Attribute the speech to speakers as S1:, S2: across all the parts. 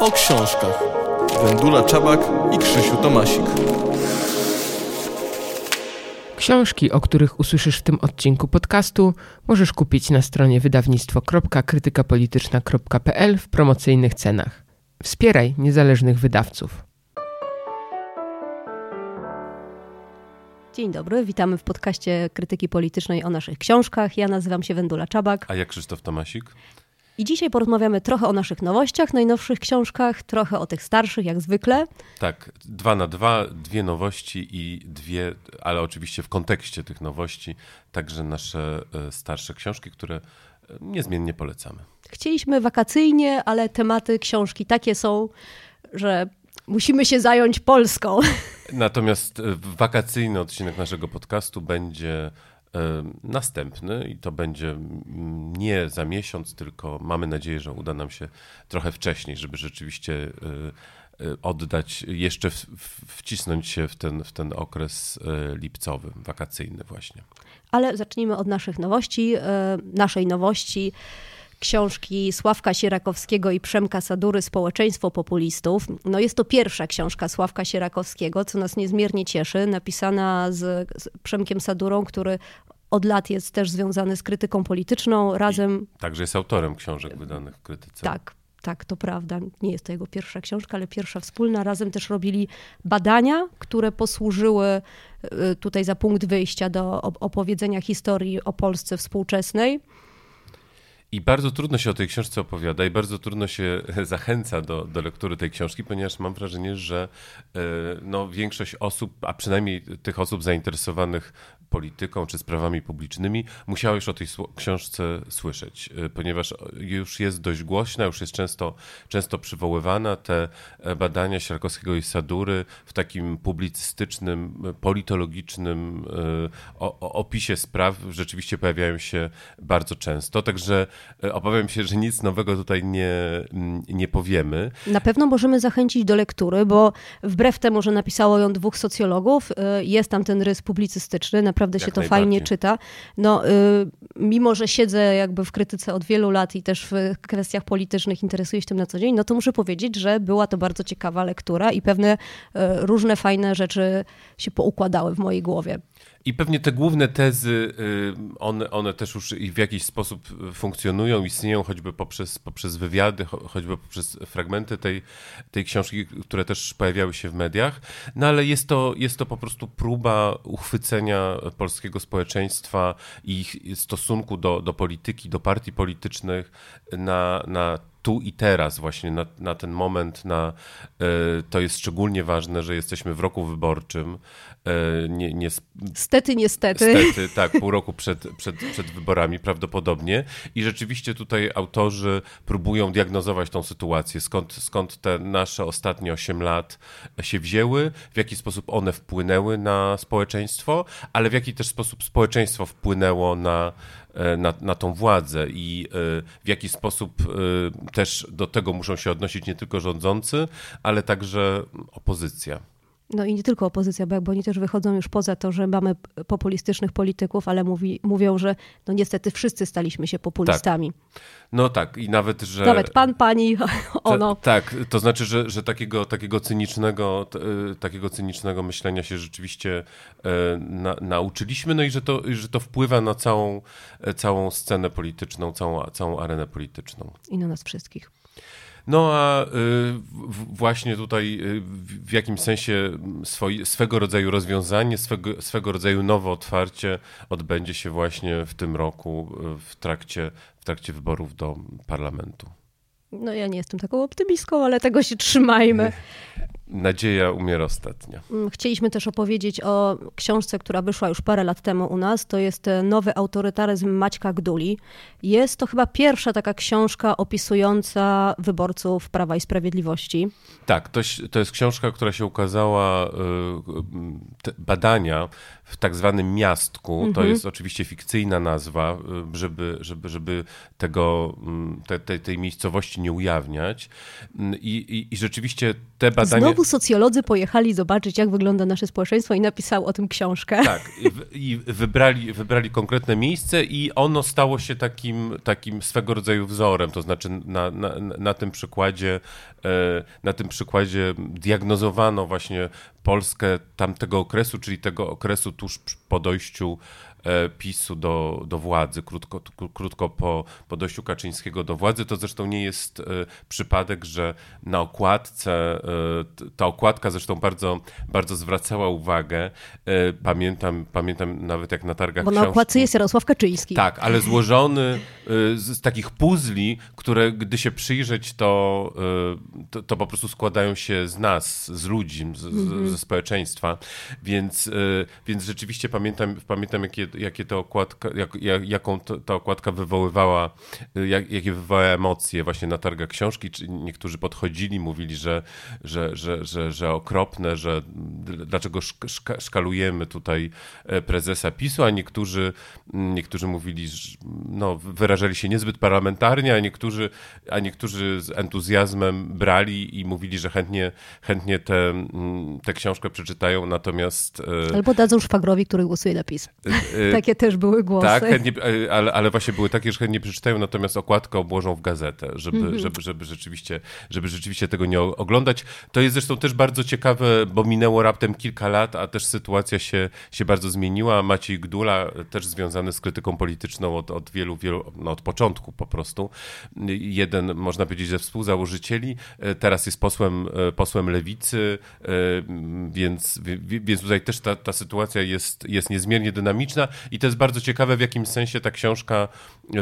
S1: o książkach. Wendula Czabak i Krzysiu Tomasik.
S2: Książki, o których usłyszysz w tym odcinku podcastu, możesz kupić na stronie wydawnictwo.krytykapolityczna.pl w promocyjnych cenach. Wspieraj niezależnych wydawców.
S3: Dzień dobry, witamy w podcaście Krytyki Politycznej o naszych książkach. Ja nazywam się Wendula Czabak.
S4: A ja Krzysztof Tomasik.
S3: I dzisiaj porozmawiamy trochę o naszych nowościach, najnowszych książkach, trochę o tych starszych, jak zwykle.
S4: Tak, dwa na dwa, dwie nowości i dwie, ale oczywiście w kontekście tych nowości, także nasze e, starsze książki, które e, niezmiennie polecamy.
S3: Chcieliśmy wakacyjnie, ale tematy książki takie są, że musimy się zająć Polską.
S4: Natomiast e, wakacyjny odcinek naszego podcastu będzie następny i to będzie nie za miesiąc, tylko mamy nadzieję, że uda nam się trochę wcześniej, żeby rzeczywiście e, e, oddać, jeszcze wcisnąć się w ten, w ten okres e, lipcowy, wakacyjny właśnie.
S3: Ale zacznijmy od naszych nowości, naszej nowości książki Sławka Sierakowskiego i Przemka Sadury Społeczeństwo populistów. No jest to pierwsza książka Sławka Sierakowskiego, co nas niezmiernie cieszy, napisana z, z Przemkiem Sadurą, który od lat jest też związany z krytyką polityczną. Razem.
S4: I także jest autorem książek wydanych w krytyce.
S3: Tak, tak, to prawda. Nie jest to jego pierwsza książka, ale pierwsza wspólna. Razem też robili badania, które posłużyły y, tutaj za punkt wyjścia do opowiedzenia historii o Polsce współczesnej.
S4: I bardzo trudno się o tej książce opowiada i bardzo trudno się zachęca do, do lektury tej książki, ponieważ mam wrażenie, że e, no, większość osób, a przynajmniej tych osób zainteresowanych polityką czy sprawami publicznymi, musiała już o tej książce słyszeć, e, ponieważ już jest dość głośna, już jest często, często przywoływana. Te e, badania Sierkowskiego i Sadury w takim publicystycznym, politologicznym opisie spraw rzeczywiście pojawiają się bardzo często. Także E, obawiam się, że nic nowego tutaj nie, nie powiemy.
S3: Na pewno możemy zachęcić do lektury, bo wbrew temu, że napisało ją dwóch socjologów, e, jest tam ten rys publicystyczny, naprawdę Jak się to fajnie czyta. No, e, mimo, że siedzę jakby w krytyce od wielu lat i też w kwestiach politycznych interesuję się tym na co dzień, no to muszę powiedzieć, że była to bardzo ciekawa lektura i pewne różne fajne rzeczy się poukładały w mojej głowie.
S4: I pewnie te główne tezy, y, one, one też już w jakiś sposób funkcjonują, istnieją choćby poprzez, poprzez wywiady, choćby poprzez fragmenty tej, tej książki, które też pojawiały się w mediach. No ale jest to, jest to po prostu próba uchwycenia polskiego społeczeństwa i ich stosunku do, do polityki, do partii politycznych na, na tu i teraz, właśnie na, na ten moment, na, y, to jest szczególnie ważne, że jesteśmy w roku wyborczym.
S3: Y, nie, nie, stety, niestety.
S4: Stety, tak, pół roku przed, przed, przed wyborami prawdopodobnie. I rzeczywiście tutaj autorzy próbują diagnozować tą sytuację, skąd, skąd te nasze ostatnie 8 lat się wzięły, w jaki sposób one wpłynęły na społeczeństwo, ale w jaki też sposób społeczeństwo wpłynęło na E, na, na tą władzę i e, w jaki sposób e, też do tego muszą się odnosić nie tylko rządzący, ale także opozycja.
S3: No i nie tylko opozycja, bo oni też wychodzą już poza to, że mamy populistycznych polityków, ale mówi, mówią, że no niestety wszyscy staliśmy się populistami.
S4: Tak. No tak, i nawet, że...
S3: Nawet pan, pani, ono.
S4: tak, to znaczy, że, że takiego, takiego, cynicznego, y, takiego cynicznego myślenia się rzeczywiście y, na, nauczyliśmy, no i że to, że to wpływa na całą, całą scenę polityczną, całą, całą arenę polityczną.
S3: I na nas wszystkich.
S4: No a y, właśnie tutaj y, w jakimś sensie swoi, swego rodzaju rozwiązanie, swego, swego rodzaju nowe otwarcie odbędzie się właśnie w tym roku y, w trakcie, w trakcie wyborów do parlamentu.
S3: No ja nie jestem taką optymistką, ale tego się trzymajmy.
S4: Nadzieja umiera ostatnia.
S3: Mm, chcieliśmy też opowiedzieć o książce, która wyszła już parę lat temu u nas. To jest e, Nowy autorytaryzm Maćka Gduli. Jest to chyba pierwsza taka książka opisująca wyborców Prawa i Sprawiedliwości.
S4: Tak, to, to jest książka, która się ukazała, e, badania w tak zwanym miastku. Mhm. To jest oczywiście fikcyjna nazwa, y, żeby, żeby, żeby tego, mm, te, te, tej miejscowości nie ujawniać. Mm, I, i, i rzeczywiście te badania...
S3: Znowu znowu socjolodzy pojechali zobaczyć, jak wygląda nasze społeczeństwo i napisał o tym książkę.
S4: Tak, i, i wybrali, wybrali konkretne miejsce i ono stało się takim, takim swego rodzaju wzorem, to znaczy na, na, na tym przykładzie e, na tym przykładzie diagnozowano właśnie Polskę tamtego okresu, czyli tego okresu tuż po dojściu PiSu do, do władzy, krótko, krótko po, po dojściu Kaczyńskiego do władzy. To zresztą nie jest e, przypadek, że na okładce, e, ta okładka zresztą bardzo, bardzo zwracała uwagę. Pamiętam, pamiętam nawet jak na targach
S3: Bo na książki, okładce jest Jarosław Kaczyński.
S4: Tak, ale złożony z, z takich puzli, które gdy się przyjrzeć, to, to, to, po prostu składają się z nas, z ludzi, z, mm -hmm. ze społeczeństwa. Więc, więc rzeczywiście pamiętam, pamiętam jakie jakie ta okładka, jak, jak, jaką to, ta okładka wywoływała, jak, jakie wywołała emocje właśnie na targach książki. Niektórzy podchodzili, mówili, że, że, że, że, że okropne, że dlaczego szka, szkalujemy tutaj e, prezesa PiSu, a niektórzy, niektórzy mówili, że, no, wyrażali się niezbyt parlamentarnie, a niektórzy, a niektórzy z entuzjazmem brali i mówili, że chętnie, chętnie tę te książkę przeczytają, natomiast...
S3: E, Albo dadzą szwagrowi, który głosuje na PiS. E, Y, takie też były głosy.
S4: Tak, chętnie, ale, ale właśnie były takie, że chętnie przeczytają, natomiast okładkę obłożą w gazetę, żeby, mm -hmm. żeby, żeby, rzeczywiście, żeby rzeczywiście tego nie oglądać. To jest zresztą też bardzo ciekawe, bo minęło raptem kilka lat, a też sytuacja się, się bardzo zmieniła. Maciej Gdula, też związany z krytyką polityczną od, od wielu, wielu, no od początku po prostu. Jeden, można powiedzieć, ze współzałożycieli, y, teraz jest posłem, posłem lewicy, więc, więc tutaj też ta, ta sytuacja jest, jest niezmiernie dynamiczna i to jest bardzo ciekawe, w jakim sensie ta książka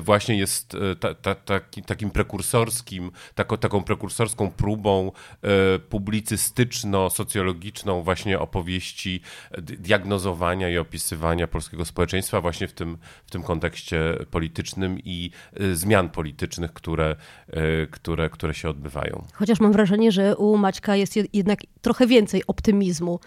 S4: właśnie jest e, ta, ta, taki, takim prekursorskim, tako, taką prekursorską próbą e, publicystyczno-socjologiczną właśnie opowieści diagnozowania i opisywania polskiego społeczeństwa właśnie w tym, w tym kontekście politycznym i e, zmian politycznych, które, które, które się odbywają.
S3: Chociaż mam wrażenie, że u Maćka jest jednak trochę więcej optymizmu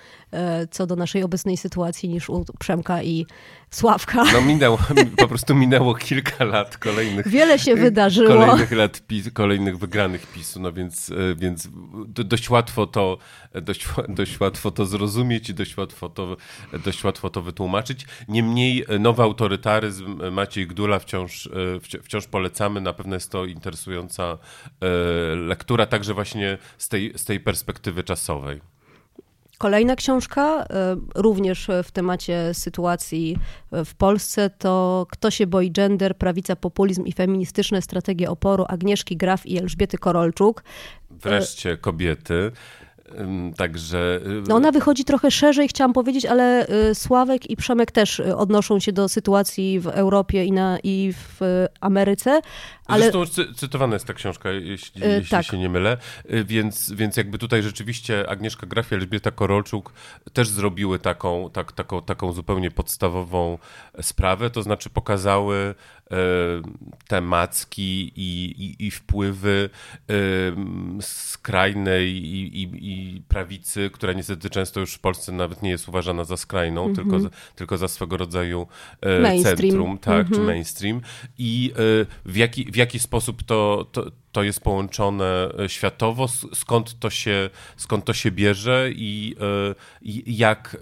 S3: co do naszej obecnej sytuacji niż u Przemka i Sławka.
S4: No minęło, po prostu minęło kilka lat kolejnych.
S3: Wiele się wydarzyło.
S4: Kolejnych lat, pis, kolejnych wygranych PiSu, no więc, e, więc dość łatwo to, dość, dość łatwo to zrozumieć i dość łatwo to, dość łatwo to wytłumaczyć. Niemniej e, nowy autorytaryzm e, Maciej Gdula wciąż, wciąż polecamy. Na pewno jest to interesująca lektura, także właśnie z tej, z tej perspektywy czasowej.
S3: Kolejna książka, e, również w temacie sytuacji w Polsce, to Kto się boi gender, prawica, populizm i feministyczne strategie oporu Agnieszki Graf i Elżbiety Korolczuk.
S4: Wreszcie kobiety. Także.
S3: Y, no ona wychodzi trochę szerzej, chciałam powiedzieć, ale y, Sławek i Przemek też y, odnoszą się do sytuacji w Europie i, na, i w Ameryce. Ale...
S4: Zresztą cy cytowana jest ta książka, jeśli, yy, jeśli tak. się nie mylę, więc, więc jakby tutaj rzeczywiście Agnieszka Graf i Elżbieta Korolczuk też zrobiły taką, tak, taką, taką zupełnie podstawową sprawę, to znaczy pokazały te macki i, i, i wpływy skrajnej i, i, prawicy, która niestety często już w Polsce nawet nie jest uważana za skrajną, mm -hmm. tylko, za, tylko za swego rodzaju e, centrum, tak, mm -hmm. czy mhm. mainstream. I e, w jaki, w jaki sposób to, to to jest połączone e, światowo, skąd to się, skąd to się bierze i, e, i jak,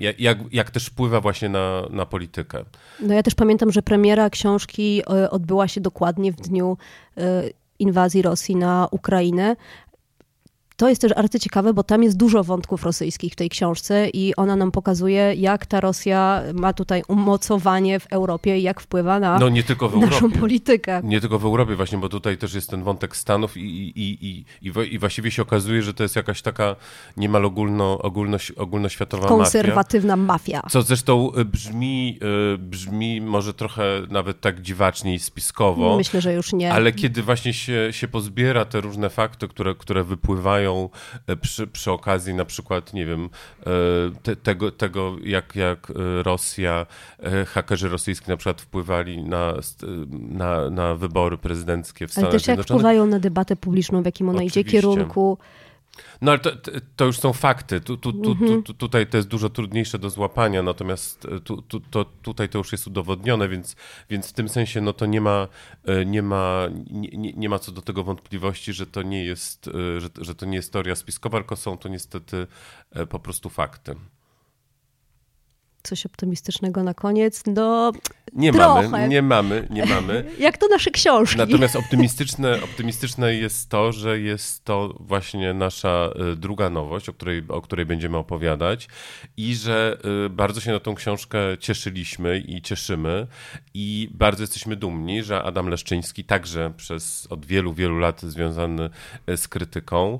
S4: e, jak, jak też wpływa właśnie na, na politykę.
S3: No ja też pamiętam, że premiera książki odbyła się dokładnie w dniu inwazji Rosji na Ukrainę, to jest też arcyciekawe, bo tam jest dużo wątków rosyjskich w tej książce i ona nam pokazuje, jak ta Rosja ma tutaj umocowanie w Europie i jak wpływa na no, nie tylko w naszą Europie. politykę.
S4: Nie tylko w Europie właśnie, bo tutaj też jest ten wątek Stanów i, i, i, i, i właściwie się okazuje, że to jest jakaś taka niemal ogólno, ogólno, ogólnoświatowa
S3: Konserwatywna mafia.
S4: mafia. Co zresztą y, brzmi, y, brzmi może trochę nawet tak dziwacznie i spiskowo.
S3: Myślę, że już nie.
S4: Ale kiedy właśnie się, się pozbiera te różne fakty, które, które wypływają E, przy, przy okazji na przykład, nie wiem, e, te, tego, tego jak, jak e, Rosja, hakerzy rosyjscy na przykład wpływali na, na, na wybory prezydenckie w Stanach
S3: Ale też jak wpływają na debatę publiczną, w jakim ona Oczywiście. idzie kierunku
S4: No ale to, to już są fakty. Tu, tu, tu, mhm. tu, tutaj to jest dużo trudniejsze do złapania, natomiast e, to, tutaj to już jest udowodnione, więc, więc w tym sensie no to nie ma, e, nie, ma, nie, nie ma co do tego wątpliwości, że to nie jest, e, że, że to nie jest teoria spiskowa, tylko są to niestety po prostu fakty
S3: coś optymistycznego na koniec? No,
S4: nie
S3: trochę.
S4: mamy, nie mamy, nie mamy.
S3: Jak to nasze książki.
S4: Natomiast optymistyczne, optymistyczne jest to, że jest to właśnie nasza y, druga nowość, o której, o której będziemy opowiadać i że y, bardzo się na tą książkę cieszyliśmy i cieszymy i bardzo jesteśmy dumni, że Adam Leszczyński także przez od wielu, wielu lat związany y, z krytyką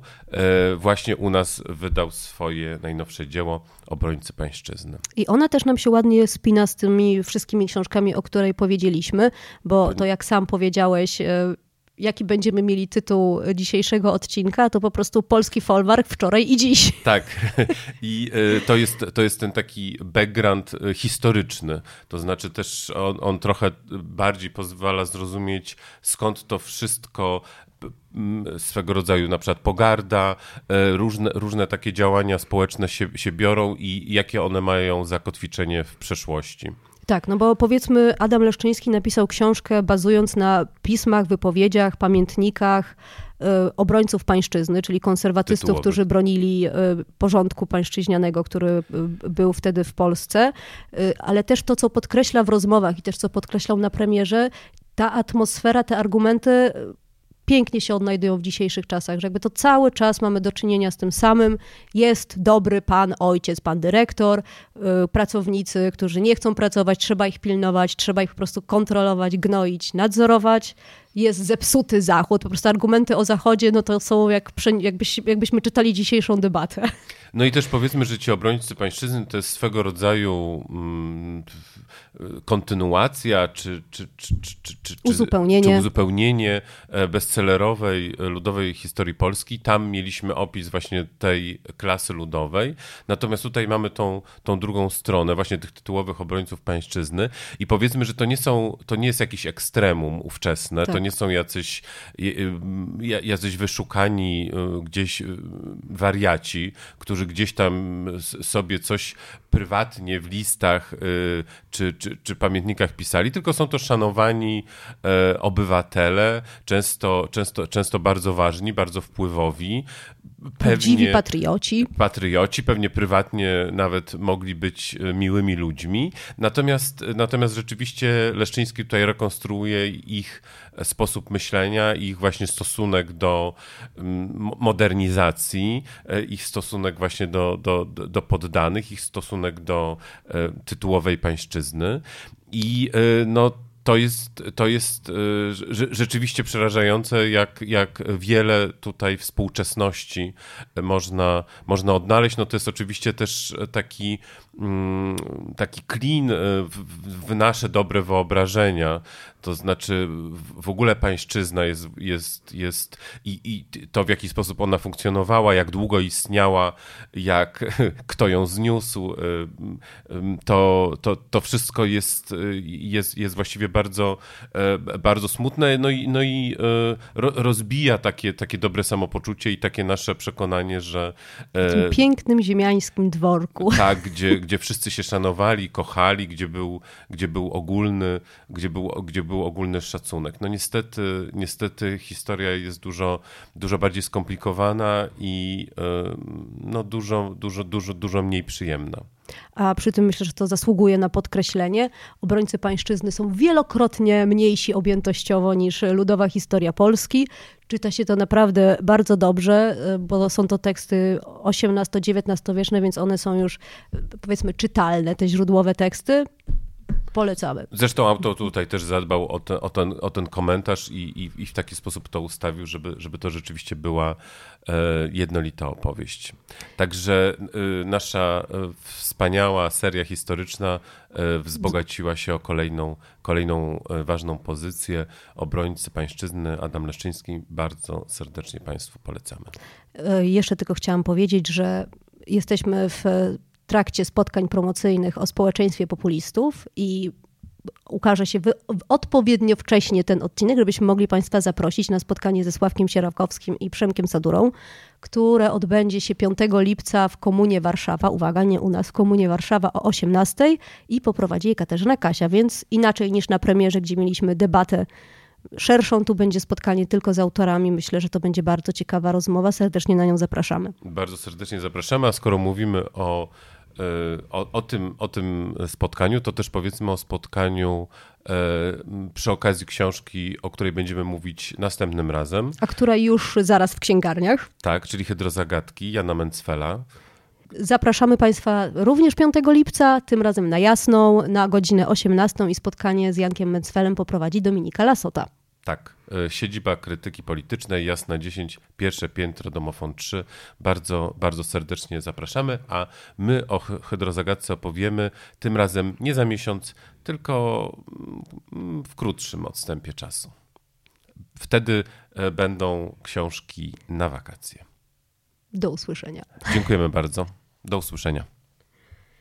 S4: właśnie u nas wydał swoje najnowsze dzieło Obrońcy Pańszczyzny.
S3: I ona też nam się ładnie spina z tymi wszystkimi książkami, o której powiedzieliśmy, bo to jak sam powiedziałeś, e, jaki będziemy mieli tytuł dzisiejszego odcinka, to po prostu polski folwark wczoraj i dziś.
S4: Tak. I e, to jest, to jest ten taki background e, historyczny. To znaczy też on, on trochę bardziej pozwala zrozumieć, skąd to wszystko swego rodzaju na przykład pogarda, różne, różne takie działania społeczne się, się biorą i jakie one mają zakotwiczenie w przeszłości.
S3: Tak, no bo powiedzmy, Adam Leszczyński napisał książkę bazując na pismach, wypowiedziach, pamiętnikach y, obrońców pańszczyzny, czyli konserwatystów, Tytułowy. którzy bronili y, porządku pańszczyźnianego, który y, był wtedy w Polsce, ale też to, co podkreśla w rozmowach i też co podkreślał na premierze, ta atmosfera, te argumenty pięknie się odnajdują w dzisiejszych czasach, że jakby to cały czas mamy do czynienia z tym samym. Jest dobry pan ojciec, pan dyrektor, yy, pracownicy, którzy nie chcą pracować, trzeba ich pilnować, trzeba ich po prostu kontrolować, gnoić, nadzorować. Jest zepsuty Zachód. Po prostu argumenty o Zachodzie, no to są jak, jakbyś, jakbyśmy czytali dzisiejszą debatę.
S4: No i też powiedzmy, że ci obrońcy pańszczyzny to jest swego rodzaju mm, kontynuacja czy, czy, czy, czy,
S3: uzupełnienie.
S4: czy uzupełnienie e, bestsellerowej e, ludowej historii Polski. Tam mieliśmy opis właśnie tej klasy ludowej. Natomiast tutaj mamy tą, tą drugą stronę właśnie tych tytułowych obrońców pańszczyzny i powiedzmy, że to nie są, to nie jest jakiś ekstremum ówczesne, tak. to nie są jacyś, jacyś wyszukani e, gdzieś wariaci, którzy gdzieś tam sobie coś prywatnie w listach czy, czy czy, czy pamiętnikach pisali, tylko są to szanowani e, obywatele, często, często, często bardzo ważni, bardzo wpływowi.
S3: Prawdziwi patrioci.
S4: Patrioci, pewnie prywatnie nawet mogli być e, miłymi ludźmi. Natomiast, natomiast rzeczywiście Leszczyński tutaj rekonstruuje ich sposób myślenia, ich właśnie stosunek do modernizacji, e, ich stosunek właśnie do, do, do poddanych, ich stosunek do e, tytułowej pańszczyzny. I no, to jest, to jest rzeczywiście przerażające, jak, jak wiele tutaj współczesności można, można odnaleźć. No to jest oczywiście też taki, mm, taki klin w, w nasze dobre wyobrażenia. To znaczy w ogóle pańszczyzna jest, jest, jest i, i to w jaki sposób ona funkcjonowała, jak długo istniała, jak kto ją zniósł, to, to, to wszystko jest, jest, jest właściwie bardzo, e, bardzo smutne, no i, no i e, rozbija takie, takie dobre samopoczucie i takie nasze przekonanie, że...
S3: E, w tym pięknym ziemiańskim dworku.
S4: Tak, gdzie, gdzie wszyscy się szanowali, kochali, gdzie był, gdzie był ogólny, gdzie był, gdzie był ogólny szacunek. No niestety, niestety historia jest dużo, dużo bardziej skomplikowana i no dużo, dużo, dużo, dużo mniej przyjemna
S3: a przy tym myślę, że to zasługuje na podkreślenie. Obrońcy pańszczyzny są wielokrotnie mniejsi objętościowo niż ludowa historia Polski. Czyta się to naprawdę bardzo dobrze, bo są to teksty XVIII-XIX wieczne, więc one są już powiedzmy czytalne, te źródłowe teksty polecamy.
S4: Zresztą autor tutaj też zadbał o ten, o ten, o ten komentarz i, i, i w taki sposób to ustawił, żeby, żeby to rzeczywiście była e, jednolita opowieść. Także e, nasza e, wspaniała seria historyczna e, wzbogaciła się o kolejną, kolejną e, ważną pozycję. Obrońcy pańszczyzny Adam Leszczyński bardzo serdecznie Państwu polecamy.
S3: E, jeszcze tylko chciałam powiedzieć, że jesteśmy w trakcie spotkań promocyjnych o społeczeństwie populistów i ukaże się odpowiednio wcześnie ten odcinek, żebyśmy mogli Państwa zaprosić na spotkanie ze Sławkiem Sierakowskim i Przemkiem Sadurą, które odbędzie się 5 lipca w Komunie Warszawa. Uwaga, nie u nas, w Komunie Warszawa o 18 i poprowadzi je Katarzyna Kasia, więc inaczej niż na premierze, gdzie mieliśmy debatę szerszą. Tu będzie spotkanie tylko z autorami. Myślę, że to będzie bardzo ciekawa rozmowa. Serdecznie na nią zapraszamy.
S4: Bardzo serdecznie zapraszamy, a skoro mówimy o o, o, tym, o tym spotkaniu, to też powiedzmy o spotkaniu e, przy okazji książki, o której będziemy mówić następnym razem.
S3: A która już zaraz w księgarniach.
S4: Tak, czyli Hydrozagadki Jana Mencfela.
S3: Zapraszamy Państwa również 5 lipca, tym razem na Jasną, na godzinę 18 i spotkanie z Jankiem Mencfelem poprowadzi Dominika Lasota.
S4: Tak, siedziba krytyki politycznej, Jasna 10, pierwsze piętro, domofon 3. Bardzo, bardzo serdecznie zapraszamy, a my o hydrozagadce opowiemy tym razem nie za miesiąc, tylko mm, w krótszym odstępie czasu. Wtedy e, będą książki na wakacje.
S3: Do usłyszenia.
S4: Dziękujemy bardzo. Do usłyszenia.